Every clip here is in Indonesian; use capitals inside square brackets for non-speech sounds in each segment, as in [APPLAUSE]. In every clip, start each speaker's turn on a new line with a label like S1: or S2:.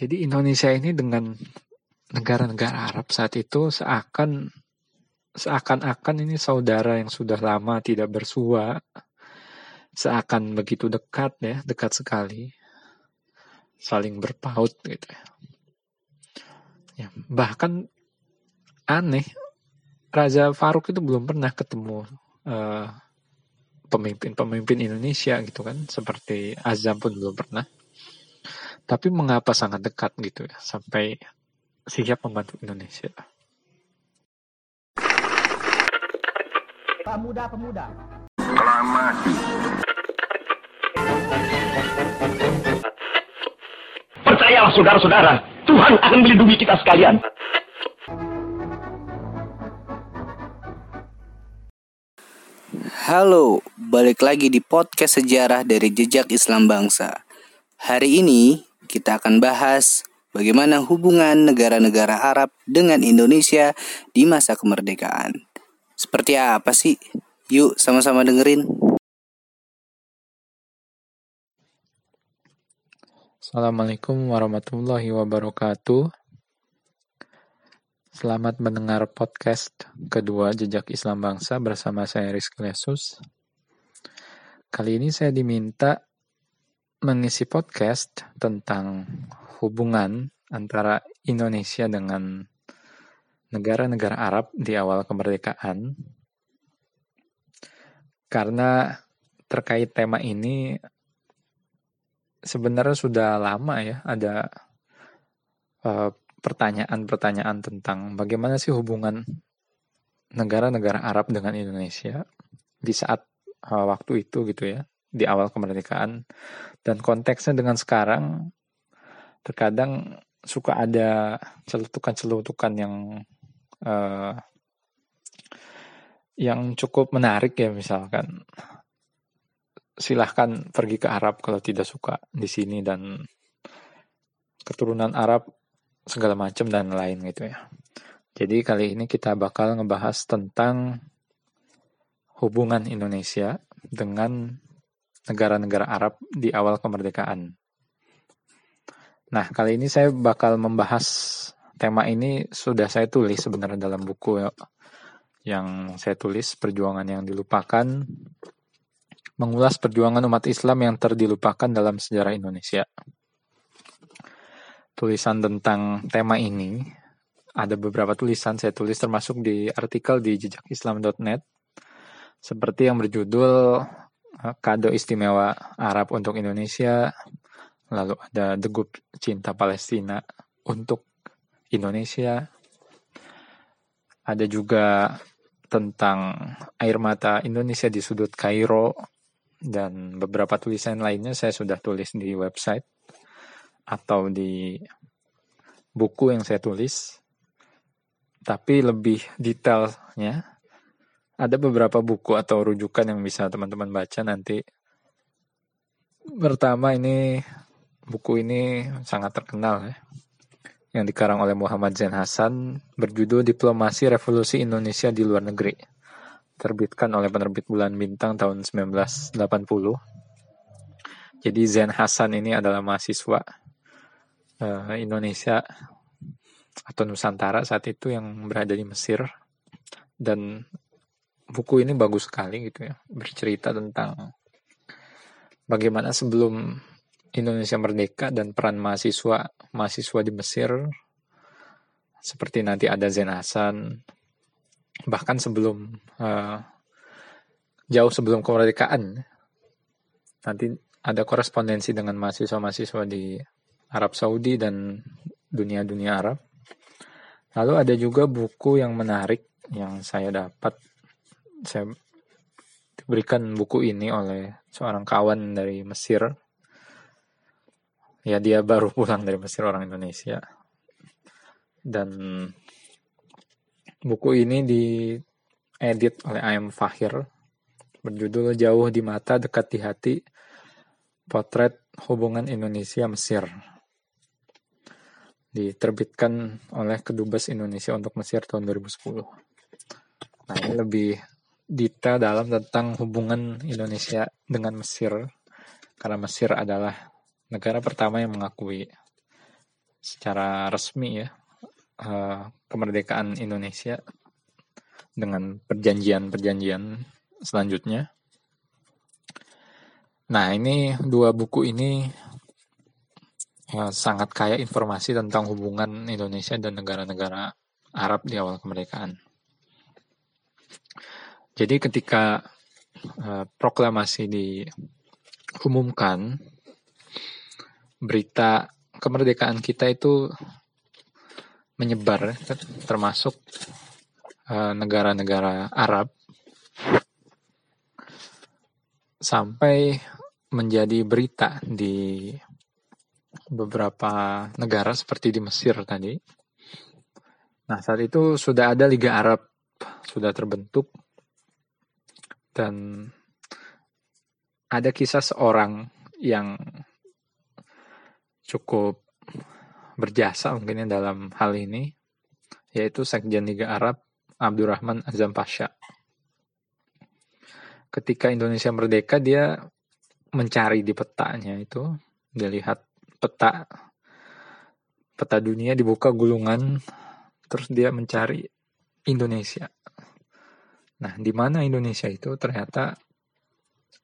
S1: Jadi Indonesia ini dengan negara-negara Arab saat itu seakan seakan-akan ini saudara yang sudah lama tidak bersua, seakan begitu dekat ya, dekat sekali, saling berpaut gitu ya. ya bahkan aneh, Raja Faruk itu belum pernah ketemu pemimpin eh, pemimpin-pemimpin Indonesia gitu kan, seperti Azam pun belum pernah. Tapi mengapa sangat dekat gitu ya, sampai siap membantu Indonesia.
S2: Pemuda-pemuda. Aklamasi. Percayalah saudara-saudara, Tuhan akan melindungi kita sekalian.
S3: Halo, balik lagi di podcast sejarah dari Jejak Islam Bangsa. Hari ini kita akan bahas bagaimana hubungan negara-negara Arab dengan Indonesia di masa kemerdekaan. Seperti apa sih? Yuk sama-sama dengerin.
S1: Assalamualaikum warahmatullahi wabarakatuh. Selamat mendengar podcast kedua Jejak Islam Bangsa bersama saya Rizky Lesus. Kali ini saya diminta mengisi podcast tentang hubungan antara Indonesia dengan negara-negara Arab di awal kemerdekaan. Karena terkait tema ini sebenarnya sudah lama ya ada pertanyaan pertanyaan-pertanyaan tentang bagaimana sih hubungan negara-negara Arab dengan Indonesia di saat uh, waktu itu gitu ya di awal kemerdekaan dan konteksnya dengan sekarang terkadang suka ada celutukan-celutukan yang uh, yang cukup menarik ya misalkan silahkan pergi ke Arab kalau tidak suka di sini dan keturunan Arab segala macam dan lain gitu ya. Jadi kali ini kita bakal ngebahas tentang hubungan Indonesia dengan negara-negara Arab di awal kemerdekaan. Nah, kali ini saya bakal membahas tema ini sudah saya tulis sebenarnya dalam buku ya, yang saya tulis Perjuangan yang Dilupakan mengulas perjuangan umat Islam yang terdilupakan dalam sejarah Indonesia. Tulisan tentang tema ini ada beberapa tulisan saya tulis termasuk di artikel di jejakislam.net seperti yang berjudul Kado Istimewa Arab untuk Indonesia, lalu ada Degup Cinta Palestina untuk Indonesia. Ada juga tentang air mata Indonesia di sudut Kairo dan beberapa tulisan lainnya saya sudah tulis di website atau di buku yang saya tulis. Tapi lebih detailnya ada beberapa buku atau rujukan yang bisa teman-teman baca nanti. Pertama ini buku ini sangat terkenal ya yang dikarang oleh Muhammad Zain Hasan berjudul Diplomasi Revolusi Indonesia di Luar Negeri. Terbitkan oleh penerbit Bulan Bintang tahun 1980. Jadi Zain Hasan ini adalah mahasiswa uh, Indonesia atau Nusantara saat itu yang berada di Mesir dan buku ini bagus sekali gitu ya bercerita tentang bagaimana sebelum Indonesia merdeka dan peran mahasiswa mahasiswa di Mesir seperti nanti ada Zen Hasan bahkan sebelum uh, jauh sebelum kemerdekaan nanti ada korespondensi dengan mahasiswa-mahasiswa di Arab Saudi dan dunia-dunia Arab. Lalu ada juga buku yang menarik yang saya dapat saya diberikan buku ini oleh seorang kawan dari Mesir. Ya dia baru pulang dari Mesir orang Indonesia. Dan buku ini diedit oleh Ayam Fahir. Berjudul Jauh di Mata Dekat di Hati Potret Hubungan Indonesia Mesir. Diterbitkan oleh Kedubes Indonesia untuk Mesir tahun 2010 nah ini lebih detail dalam tentang hubungan Indonesia dengan Mesir karena Mesir adalah negara pertama yang mengakui secara resmi ya uh, kemerdekaan Indonesia dengan perjanjian-perjanjian selanjutnya. Nah, ini dua buku ini ya, sangat kaya informasi tentang hubungan Indonesia dan negara-negara Arab di awal kemerdekaan. Jadi ketika uh, proklamasi diumumkan, berita kemerdekaan kita itu menyebar, termasuk Eh, negara-negara Arab sampai menjadi berita di beberapa negara seperti di Mesir tadi. Nah, saat itu sudah ada Liga Arab sudah terbentuk dan ada kisah seorang yang cukup berjasa mungkin dalam hal ini yaitu Sekjen Liga Arab Abdurrahman Azam Pasha. Ketika Indonesia merdeka, dia mencari di petanya itu, dia lihat peta peta dunia dibuka gulungan, terus dia mencari Indonesia. Nah, di mana Indonesia itu ternyata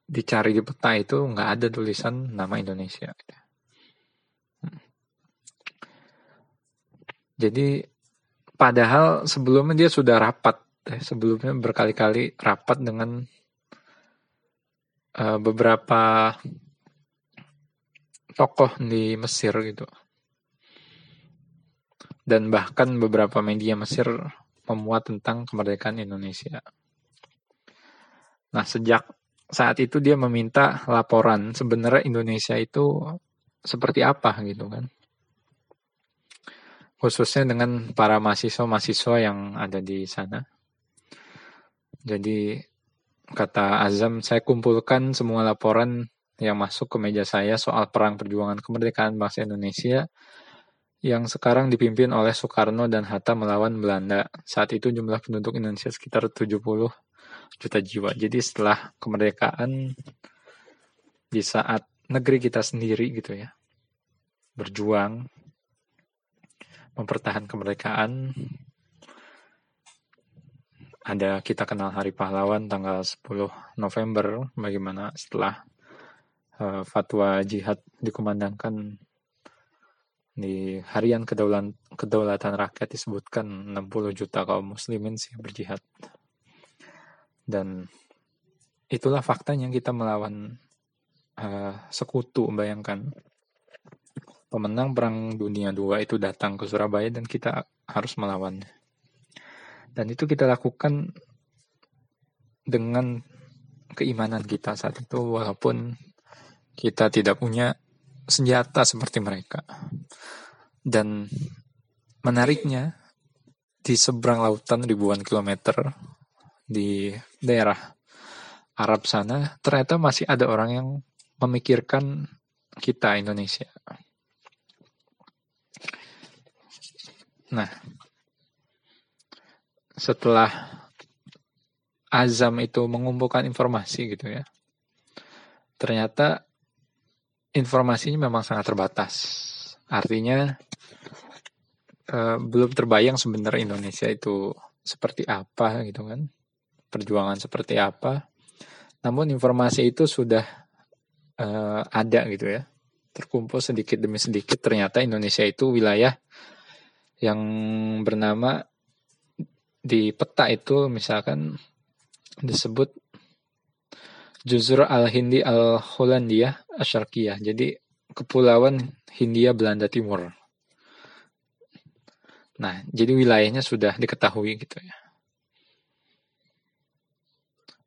S1: dicari di peta itu nggak ada tulisan nama Indonesia. Hmm. Jadi Padahal sebelumnya dia sudah rapat, eh, sebelumnya berkali-kali rapat dengan uh, beberapa tokoh di Mesir gitu. Dan bahkan beberapa media Mesir memuat tentang kemerdekaan Indonesia. Nah, sejak saat itu dia meminta laporan sebenarnya Indonesia itu seperti apa gitu kan khususnya dengan para mahasiswa-mahasiswa yang ada di sana. Jadi kata Azam, saya kumpulkan semua laporan yang masuk ke meja saya soal perang perjuangan kemerdekaan bangsa Indonesia yang sekarang dipimpin oleh Soekarno dan Hatta melawan Belanda. Saat itu jumlah penduduk Indonesia sekitar 70 juta jiwa. Jadi setelah kemerdekaan di saat negeri kita sendiri gitu ya berjuang mempertahankan kemerdekaan. Ada kita kenal Hari Pahlawan tanggal 10 November, bagaimana setelah uh, fatwa jihad dikumandangkan di harian kedaulatan, kedaulatan rakyat disebutkan 60 juta kaum muslimin sih berjihad. Dan itulah faktanya kita melawan uh, sekutu, bayangkan pemenang Perang Dunia II itu datang ke Surabaya dan kita harus melawan. Dan itu kita lakukan dengan keimanan kita saat itu walaupun kita tidak punya senjata seperti mereka. Dan menariknya di seberang lautan ribuan kilometer di daerah Arab sana ternyata masih ada orang yang memikirkan kita Indonesia. Nah, setelah Azam itu mengumpulkan informasi gitu ya, ternyata informasinya memang sangat terbatas. Artinya eh, belum terbayang sebenarnya Indonesia itu seperti apa gitu kan, perjuangan seperti apa. Namun informasi itu sudah eh, ada gitu ya, terkumpul sedikit demi sedikit. Ternyata Indonesia itu wilayah yang bernama di peta itu misalkan disebut Juzur al-Hindi al-Hollandia Asyarkiyah. Jadi kepulauan Hindia Belanda Timur. Nah, jadi wilayahnya sudah diketahui gitu ya.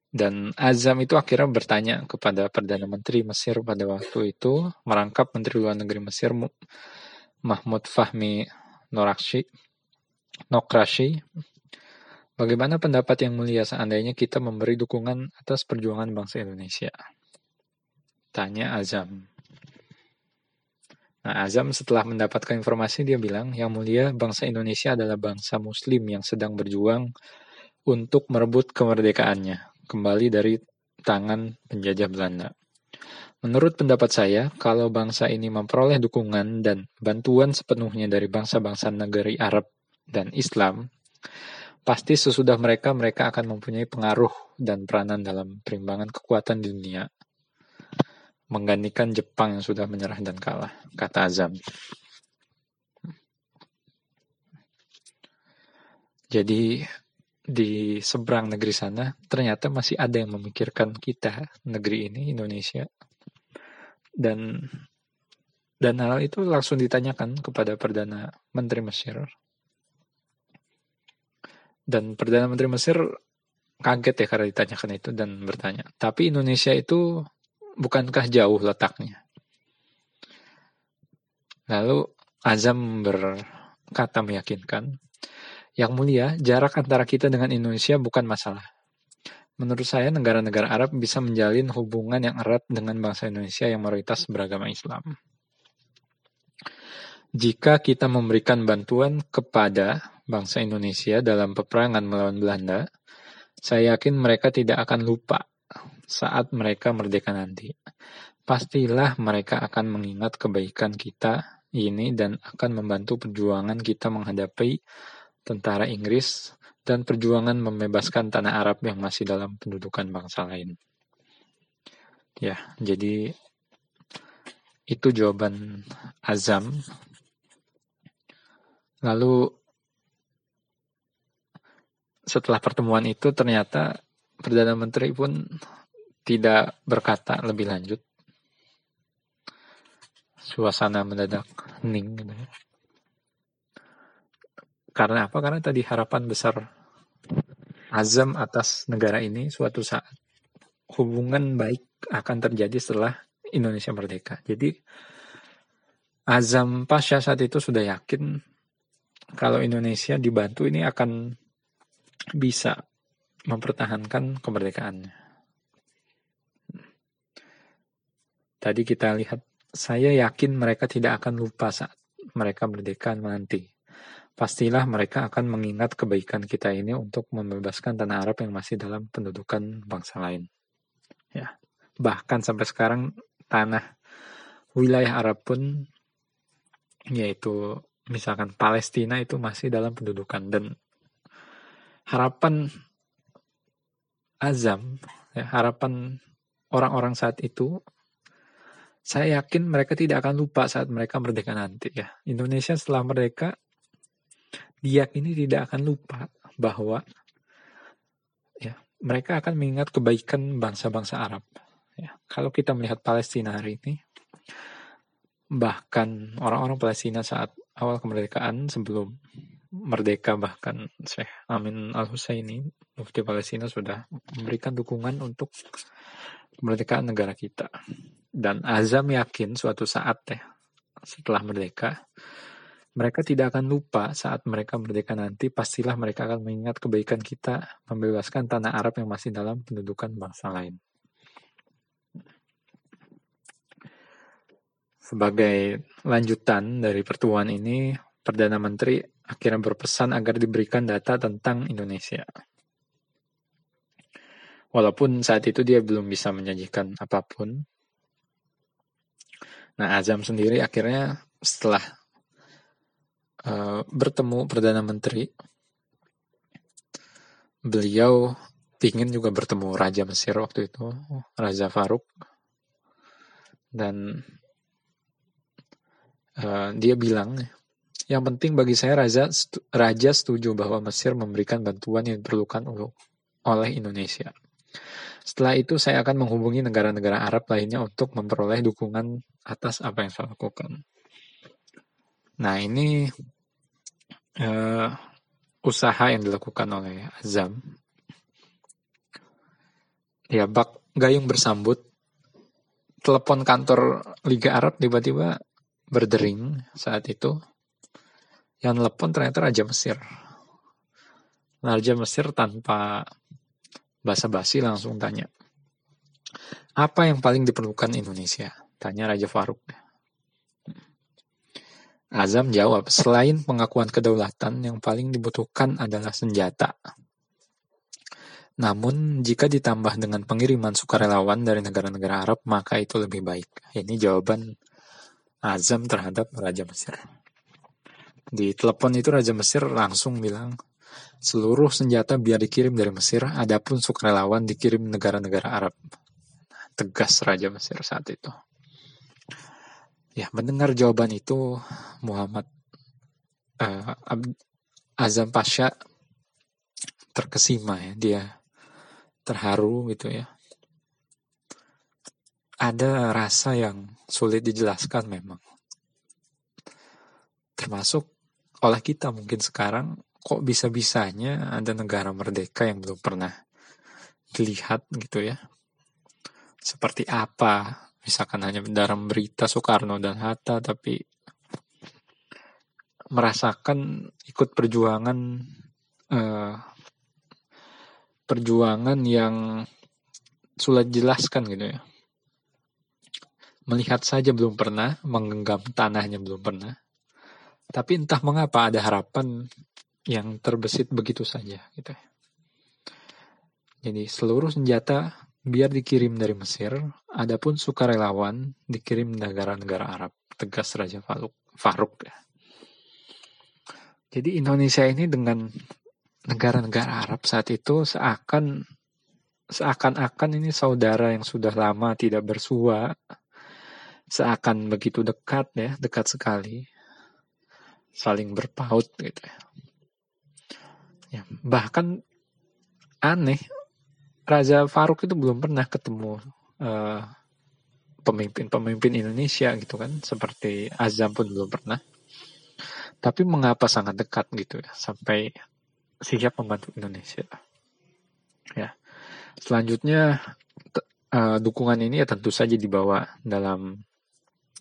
S1: Dan Azam itu akhirnya bertanya kepada Perdana Menteri Mesir pada waktu itu, merangkap Menteri Luar Negeri Mesir Mahmud Fahmi Norakshi, Nokrashi, bagaimana pendapat yang mulia seandainya kita memberi dukungan atas perjuangan bangsa Indonesia? Tanya Azam. Nah, Azam setelah mendapatkan informasi dia bilang, yang mulia bangsa Indonesia adalah bangsa muslim yang sedang berjuang untuk merebut kemerdekaannya kembali dari tangan penjajah Belanda. Menurut pendapat saya, kalau bangsa ini memperoleh dukungan dan bantuan sepenuhnya dari bangsa-bangsa negeri Arab dan Islam, pasti sesudah mereka mereka akan mempunyai pengaruh dan peranan dalam perimbangan kekuatan dunia, menggantikan Jepang yang sudah menyerah dan kalah, kata Azam. Jadi di seberang negeri sana ternyata masih ada yang memikirkan kita negeri ini Indonesia. Dan dan hal itu langsung ditanyakan kepada perdana menteri Mesir. Dan perdana menteri Mesir kaget ya karena ditanyakan itu dan bertanya tapi Indonesia itu bukankah jauh letaknya? Lalu Azam berkata meyakinkan yang mulia, jarak antara kita dengan Indonesia bukan masalah. Menurut saya, negara-negara Arab bisa menjalin hubungan yang erat dengan bangsa Indonesia yang mayoritas beragama Islam. Jika kita memberikan bantuan kepada bangsa Indonesia dalam peperangan melawan Belanda, saya yakin mereka tidak akan lupa saat mereka merdeka nanti. Pastilah mereka akan mengingat kebaikan kita ini dan akan membantu perjuangan kita menghadapi tentara Inggris, dan perjuangan membebaskan tanah Arab yang masih dalam pendudukan bangsa lain. Ya, jadi itu jawaban Azam. Lalu setelah pertemuan itu ternyata Perdana Menteri pun tidak berkata lebih lanjut. Suasana mendadak hening gitu ya. Karena apa? Karena tadi harapan besar azam atas negara ini suatu saat hubungan baik akan terjadi setelah Indonesia merdeka. Jadi azam pasca saat itu sudah yakin kalau Indonesia dibantu ini akan bisa mempertahankan kemerdekaannya. Tadi kita lihat, saya yakin mereka tidak akan lupa saat mereka merdeka nanti pastilah mereka akan mengingat kebaikan kita ini untuk membebaskan tanah Arab yang masih dalam pendudukan bangsa lain. Ya, bahkan sampai sekarang tanah wilayah Arab pun yaitu misalkan Palestina itu masih dalam pendudukan dan harapan azam ya, harapan orang-orang saat itu saya yakin mereka tidak akan lupa saat mereka merdeka nanti ya. Indonesia setelah merdeka diyakini tidak akan lupa bahwa ya mereka akan mengingat kebaikan bangsa-bangsa Arab. Ya, kalau kita melihat Palestina hari ini, bahkan orang-orang Palestina saat awal kemerdekaan sebelum merdeka bahkan Syekh Amin Al Husaini Mufti Palestina sudah memberikan dukungan untuk kemerdekaan negara kita dan Azam yakin suatu saat ya setelah merdeka mereka tidak akan lupa saat mereka merdeka nanti, pastilah mereka akan mengingat kebaikan kita membebaskan tanah Arab yang masih dalam pendudukan bangsa lain. Sebagai lanjutan dari pertemuan ini, Perdana Menteri akhirnya berpesan agar diberikan data tentang Indonesia. Walaupun saat itu dia belum bisa menyajikan apa pun. Nah, Azam sendiri akhirnya setelah uh, bertemu Perdana Menteri. Beliau ingin juga bertemu Raja Mesir waktu itu, Raja Faruk. Dan uh, dia bilang, yang penting bagi saya Raja, Raja setuju bahwa Mesir memberikan bantuan yang diperlukan oleh Indonesia. Setelah itu saya akan menghubungi negara-negara Arab lainnya untuk memperoleh dukungan atas apa yang saya lakukan. Nah ini uh, usaha yang dilakukan oleh Azam. Ya bak gayung bersambut. Telepon kantor Liga Arab tiba-tiba berdering saat itu. Yang telepon ternyata Raja Mesir. Raja Mesir tanpa basa-basi langsung tanya. Apa yang paling diperlukan Indonesia? Tanya Raja Faruk. Azam jawab, selain pengakuan kedaulatan, yang paling dibutuhkan adalah senjata. Namun, jika ditambah dengan pengiriman sukarelawan dari negara-negara Arab, maka itu lebih baik. Ini jawaban Azam terhadap Raja Mesir. Di telepon itu Raja Mesir langsung bilang, seluruh senjata biar dikirim dari Mesir, adapun sukarelawan dikirim negara-negara Arab. Tegas Raja Mesir saat itu. Ya, mendengar jawaban itu, Muhammad uh, Azam Pasha terkesima ya, dia terharu gitu ya. Ada rasa yang sulit dijelaskan memang. Termasuk oleh kita mungkin sekarang kok bisa-bisanya ada negara merdeka yang belum pernah dilihat gitu ya. Seperti apa misalkan hanya dalam berita Soekarno dan Hatta tapi merasakan ikut perjuangan uh, perjuangan yang sulit jelaskan gitu ya. Melihat saja belum pernah, menggenggam tanahnya belum pernah. Tapi entah mengapa ada harapan yang terbesit begitu saja gitu ya. Jadi seluruh senjata biar dikirim dari Mesir, adapun sukarelawan dikirim negara-negara Arab, tegas Raja Faruk. Faruk ya. Jadi Indonesia ini dengan negara-negara Arab saat itu seakan seakan-akan ini saudara yang sudah lama tidak bersua, seakan begitu dekat ya, dekat sekali, saling berpaut gitu ya. ya bahkan aneh, Raja Faruk itu belum pernah ketemu eh, pemimpin-pemimpin Indonesia gitu kan, seperti Azam pun belum pernah. Tapi mengapa sangat dekat gitu ya, sampai siap membantu Indonesia. Ya. Selanjutnya uh, dukungan ini ya tentu saja dibawa dalam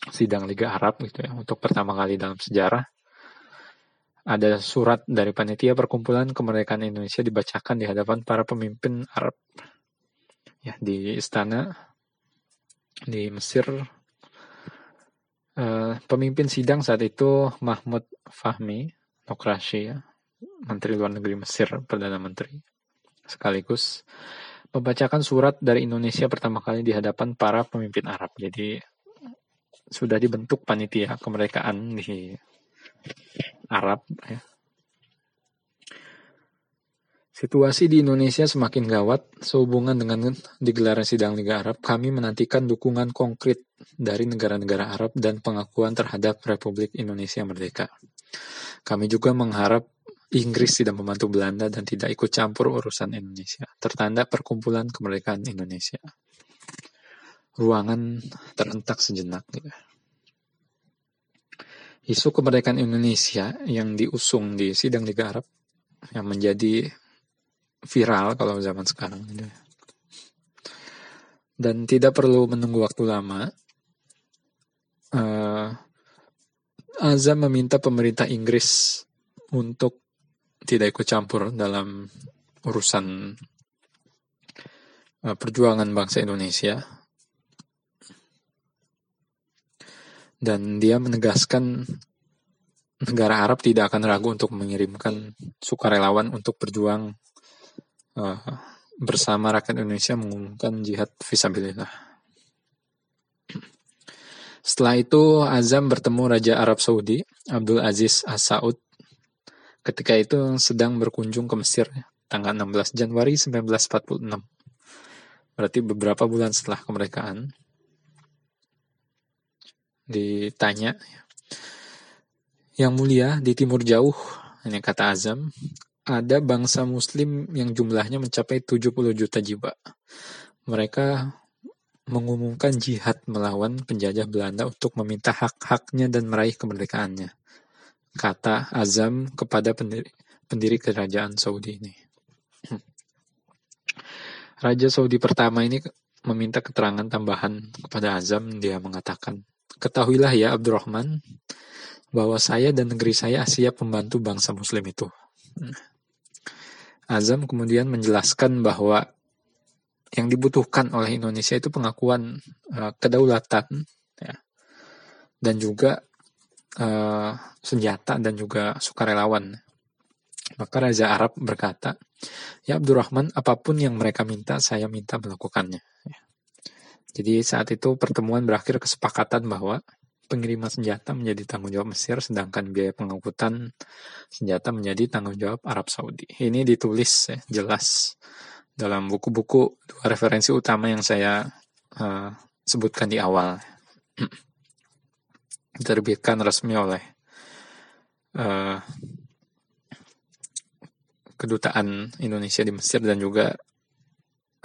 S1: sidang Liga Arab gitu ya untuk pertama kali dalam sejarah ada surat dari panitia perkumpulan kemerdekaan Indonesia dibacakan di hadapan para pemimpin Arab ya di istana di Mesir uh, pemimpin sidang saat itu Mahmud Fahmi Nokrasy ya Menteri Luar Negeri Mesir, Perdana Menteri, sekaligus membacakan surat dari Indonesia pertama kali di hadapan para pemimpin Arab. Jadi sudah dibentuk panitia kemerdekaan di Arab. Ya. Situasi di Indonesia semakin gawat sehubungan dengan digelarnya sidang Liga Arab. Kami menantikan dukungan konkret dari negara-negara Arab dan pengakuan terhadap Republik Indonesia Merdeka. Kami juga mengharap Inggris tidak membantu Belanda dan tidak ikut campur urusan Indonesia. Tertanda Perkumpulan Kemerdekaan Indonesia. Ruangan terentak sejenak. Gitu. Isu kemerdekaan Indonesia yang diusung di sidang Liga Arab yang menjadi viral kalau zaman sekarang. Dan tidak perlu menunggu waktu lama. Uh, Azam meminta pemerintah Inggris untuk tidak ikut campur dalam urusan uh, perjuangan bangsa Indonesia. Dan dia menegaskan negara Arab tidak akan ragu untuk mengirimkan sukarelawan untuk berjuang uh, bersama rakyat Indonesia mengumumkan jihad visabilillah. Setelah itu Azam bertemu Raja Arab Saudi Abdul Aziz As Saud ketika itu sedang berkunjung ke Mesir tanggal 16 Januari 1946. Berarti beberapa bulan setelah kemerdekaan. Ditanya, yang mulia di timur jauh, ini kata Azam, ada bangsa muslim yang jumlahnya mencapai 70 juta jiwa. Mereka mengumumkan jihad melawan penjajah Belanda untuk meminta hak-haknya dan meraih kemerdekaannya kata Azam kepada pendiri, pendiri kerajaan Saudi ini. Raja Saudi pertama ini meminta keterangan tambahan kepada Azam. Dia mengatakan, Ketahuilah ya Abdurrahman, bahwa saya dan negeri saya siap membantu bangsa muslim itu. Hmm. Azam kemudian menjelaskan bahwa yang dibutuhkan oleh Indonesia itu pengakuan uh, kedaulatan ya, dan juga uh, senjata dan juga sukarelawan. Maka Raja Arab berkata, Ya Abdurrahman, apa pun yang mereka minta, saya minta melakukannya. Jadi saat itu pertemuan berakhir kesepakatan bahwa pengiriman senjata menjadi tanggung jawab Mesir, sedangkan biaya pengangkutan senjata menjadi tanggung jawab Arab Saudi. Ini ditulis ya, jelas dalam buku-buku dua referensi utama yang saya uh, sebutkan di awal. [CLEARS THROAT] Diterbitkan resmi oleh uh, kedutaan Indonesia di Mesir dan juga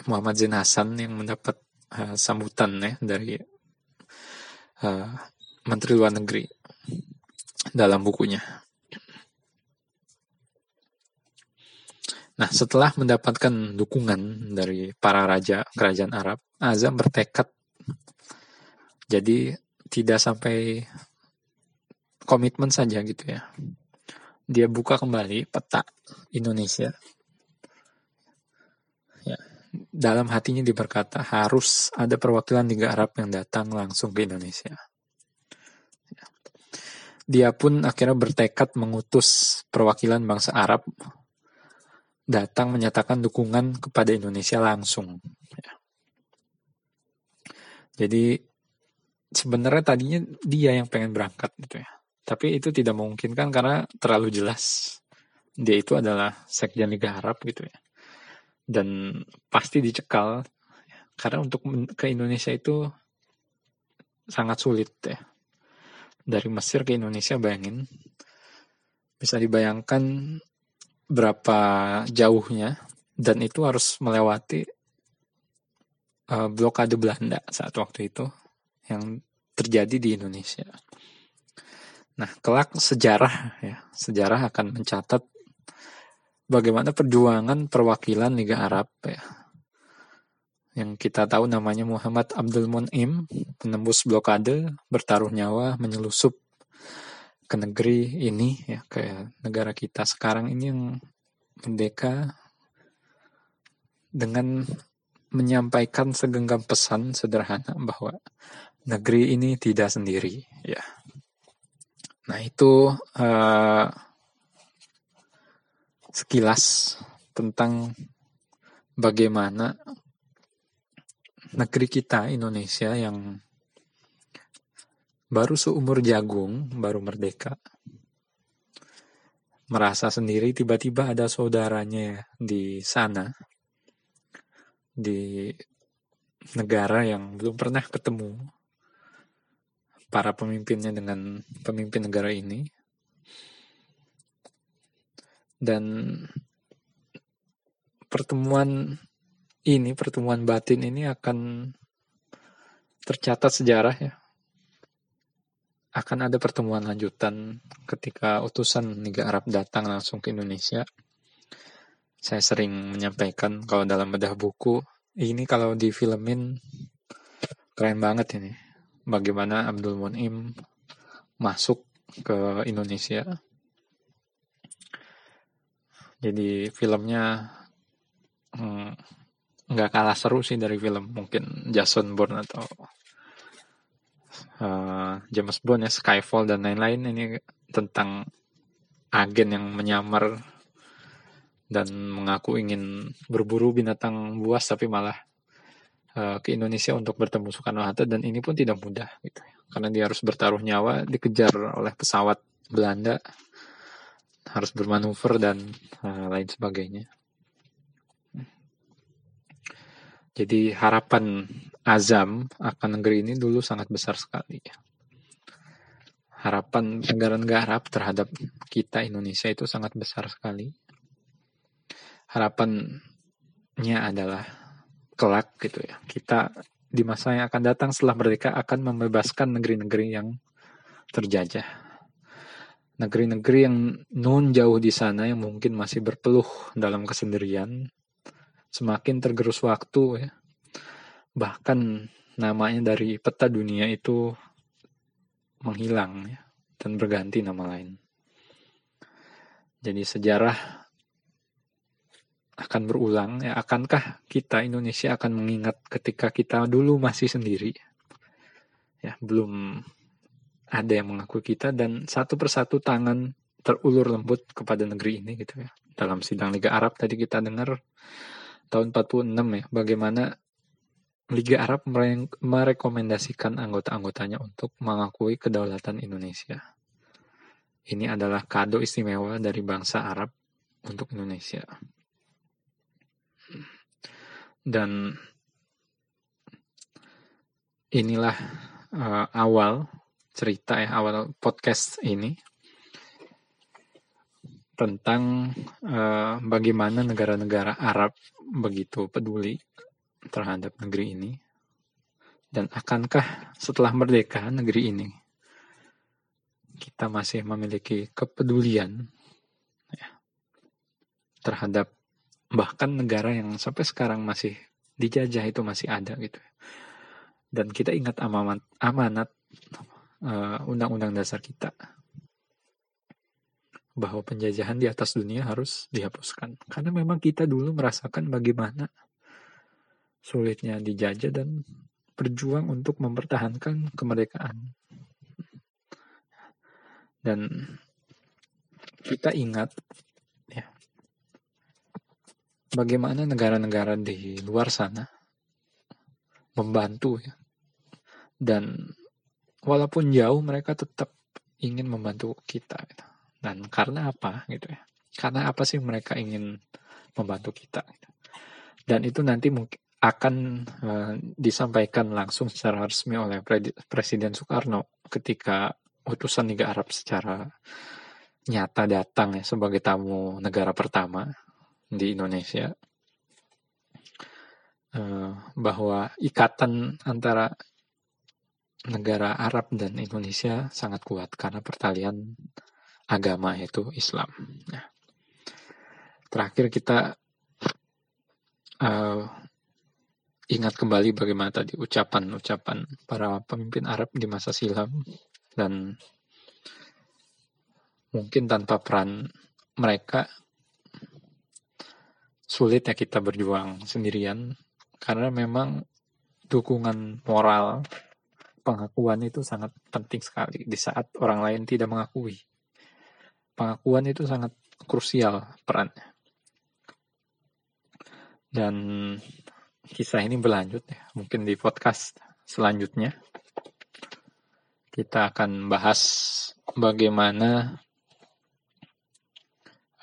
S1: Muhammad Zain Hasan yang mendapat uh, sambutan ya dari uh, Menteri Luar Negeri dalam bukunya. Nah, setelah mendapatkan dukungan dari para raja kerajaan Arab, Azam bertekad jadi tidak sampai komitmen saja gitu ya dia buka kembali peta Indonesia. Dalam hatinya dia berkata harus ada perwakilan Liga Arab yang datang langsung ke Indonesia. Ya. Dia pun akhirnya bertekad mengutus perwakilan bangsa Arab datang menyatakan dukungan kepada Indonesia langsung. Ya. Jadi sebenarnya tadinya dia yang pengen berangkat gitu ya. Tapi itu tidak memungkinkan karena terlalu jelas dia itu adalah sekjen Liga Arab gitu ya. Dan pasti dicekal karena untuk ke Indonesia itu sangat sulit ya. Dari Mesir ke Indonesia bayangin bisa dibayangkan berapa jauhnya dan itu harus melewati uh, blokade Belanda saat waktu itu yang terjadi di Indonesia. Nah, kelak sejarah ya, sejarah akan mencatat bagaimana perjuangan perwakilan Liga Arab ya. Yang kita tahu namanya Muhammad Abdul Mun'im, penembus blokade, bertaruh nyawa, menyelusup ke negeri ini ya, ke negara kita sekarang ini yang merdeka dengan menyampaikan segenggam pesan sederhana bahwa negeri ini tidak sendiri ya Nah itu uh, sekilas tentang bagaimana negeri kita Indonesia yang baru seumur jagung, baru merdeka, merasa sendiri tiba-tiba ada saudaranya di sana, di negara yang belum pernah ketemu, para pemimpinnya dengan pemimpin negara ini. Dan pertemuan ini, pertemuan batin ini akan tercatat sejarah ya. Akan ada pertemuan lanjutan ketika utusan Liga Arab datang langsung ke Indonesia. Saya sering menyampaikan kalau dalam bedah buku, ini kalau di filmin keren banget ini bagaimana Abdul Munim masuk ke Indonesia. Jadi filmnya hmm, nggak hmm, kalah seru sih dari film. Mungkin Jason Bourne atau uh, James Bond ya Skyfall dan lain-lain. Ini tentang agen yang menyamar dan mengaku ingin berburu binatang buas tapi malah Eh, ke Indonesia untuk bertemu Soekarno Hatta. Dan ini pun tidak mudah gitu. Karena dia harus bertaruh nyawa dikejar oleh pesawat Belanda harus bermanuver dan uh, lain sebagainya jadi harapan azam akan negeri ini dulu sangat besar sekali harapan negara-negara Arab terhadap kita Indonesia itu sangat besar sekali harapannya adalah kelak gitu ya. Kita di masa yang akan datang setelah merdeka akan membebaskan negeri-negeri yang terjajah. Negeri-negeri yang non jauh di sana yang mungkin masih berpeluh dalam kesendirian, semakin tergerus waktu ya. Bahkan namanya dari peta dunia itu menghilang ya, dan berganti nama lain. Jadi sejarah akan berulang ya akankah kita Indonesia akan mengingat ketika kita dulu masih sendiri ya belum ada yang mengakui kita dan satu persatu tangan terulur lembut kepada negeri ini gitu ya. Dalam sidang Liga Arab tadi kita dengar tahun 46 ya, bagaimana Liga Arab merekomendasikan anggota-anggotanya untuk mengakui kedaulatan Indonesia. Ini adalah kado istimewa dari bangsa Arab untuk Indonesia. Dan inilah uh, awal cerita ya, awal podcast ini tentang uh, bagaimana negara-negara Arab begitu peduli terhadap negeri ini. Dan akankah setelah merdeka negeri ini kita masih memiliki kepedulian ya, terhadap bahkan negara yang sampai sekarang masih dijajah itu masih ada gitu dan kita ingat amanat amanat uh, undang-undang dasar kita bahwa penjajahan di atas dunia harus dihapuskan. Karena memang kita dulu merasakan bagaimana sulitnya dijajah dan berjuang untuk mempertahankan kemerdekaan. Dan kita ingat ya bagaimana negara-negara di luar sana membantu ya. Dan walaupun jauh mereka tetap ingin membantu kita. Gitu dan karena apa gitu ya karena apa sih mereka ingin membantu kita gitu. dan itu nanti mungkin akan uh, disampaikan langsung secara resmi oleh Presiden Soekarno ketika utusan Liga Arab secara nyata datang ya sebagai tamu negara pertama di Indonesia uh, bahwa ikatan antara negara Arab dan Indonesia sangat kuat karena pertalian agama yaitu Islam. Nah, terakhir kita uh, ingat kembali bagaimana tadi ucapan-ucapan para pemimpin Arab di masa silam dan mungkin tanpa peran mereka sulit ya kita berjuang sendirian karena memang dukungan moral pengakuan itu sangat penting sekali di saat orang lain tidak mengakui pengakuan itu sangat krusial perannya. Dan kisah ini berlanjut ya, mungkin di podcast selanjutnya kita akan bahas bagaimana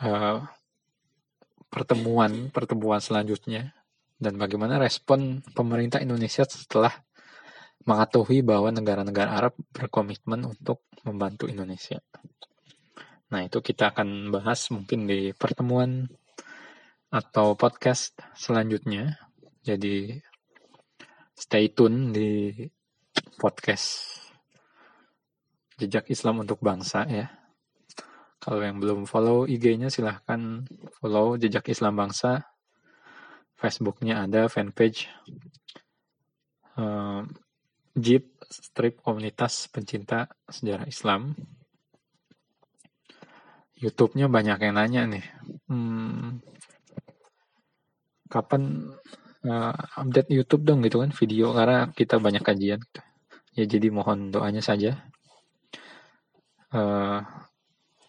S1: uh, pertemuan pertemuan selanjutnya dan bagaimana respon pemerintah Indonesia setelah mengetahui bahwa negara-negara Arab berkomitmen untuk membantu Indonesia. Nah, itu kita akan bahas mungkin di pertemuan atau podcast selanjutnya. Jadi stay tune di podcast Jejak Islam untuk Bangsa ya. Kalau yang belum follow IG-nya silahkan follow Jejak Islam Bangsa. Facebooknya ada fanpage uh, Jeep Strip Komunitas Pencinta Sejarah Islam. YouTube-nya banyak yang nanya nih. Hmm, kapan uh, update YouTube dong gitu kan video karena kita banyak kajian. Ya jadi mohon doanya saja. Uh,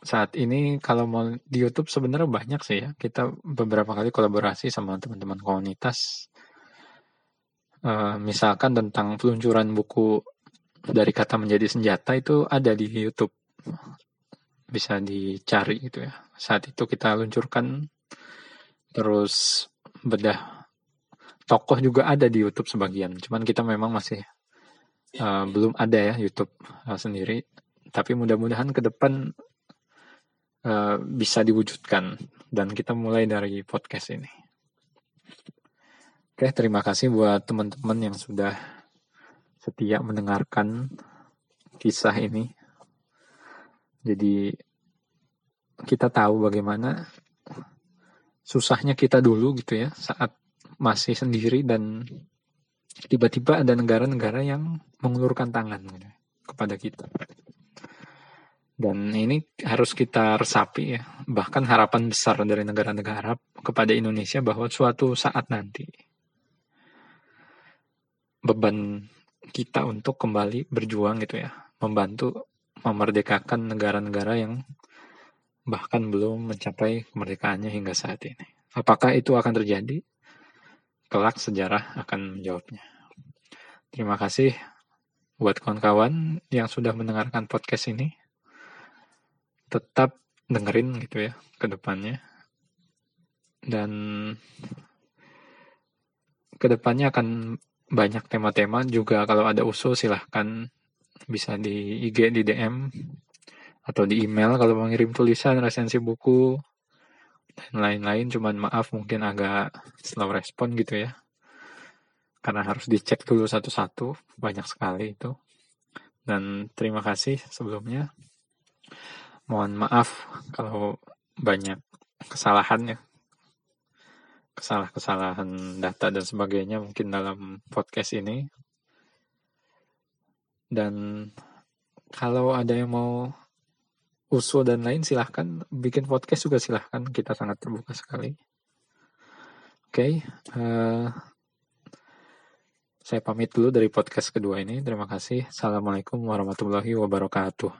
S1: saat ini kalau mau di YouTube sebenarnya banyak sih ya. Kita beberapa kali kolaborasi sama teman-teman komunitas. Uh, misalkan tentang peluncuran buku dari kata menjadi senjata itu ada di YouTube bisa dicari gitu ya. Saat itu kita luncurkan terus bedah tokoh juga ada di YouTube sebagian. Cuman kita memang masih uh, belum ada ya YouTube uh, sendiri. Tapi mudah-mudahan ke depan uh, bisa diwujudkan dan kita mulai dari podcast ini. Oke, terima kasih buat teman-teman yang sudah setia mendengarkan kisah ini jadi kita tahu bagaimana susahnya kita dulu gitu ya saat masih sendiri dan tiba-tiba ada negara-negara yang mengulurkan tangan gitu, kepada kita. Dan ini harus kita resapi ya, bahkan harapan besar dari negara-negara Arab kepada Indonesia bahwa suatu saat nanti beban kita untuk kembali berjuang gitu ya, membantu memerdekakan negara-negara yang bahkan belum mencapai kemerdekaannya hingga saat ini. Apakah itu akan terjadi? Kelak sejarah akan menjawabnya. Terima kasih buat kawan-kawan yang sudah mendengarkan podcast ini. Tetap dengerin gitu ya ke depannya. Dan ke depannya akan banyak tema-tema juga. Kalau ada usul silahkan bisa di IG di DM atau di email kalau mau ngirim tulisan resensi buku dan lain-lain. Cuman maaf mungkin agak slow respon gitu ya. Karena harus dicek dulu satu-satu banyak sekali itu. Dan terima kasih sebelumnya. Mohon maaf kalau banyak kesalahan ya kesalahan-kesalahan data dan sebagainya mungkin dalam podcast ini. Dan kalau ada yang mau usul dan lain silahkan bikin podcast juga silahkan kita sangat terbuka sekali. Oke, okay, uh, eh, saya pamit dulu dari podcast kedua ini. Terima kasih. Assalamualaikum warahmatullahi wabarakatuh.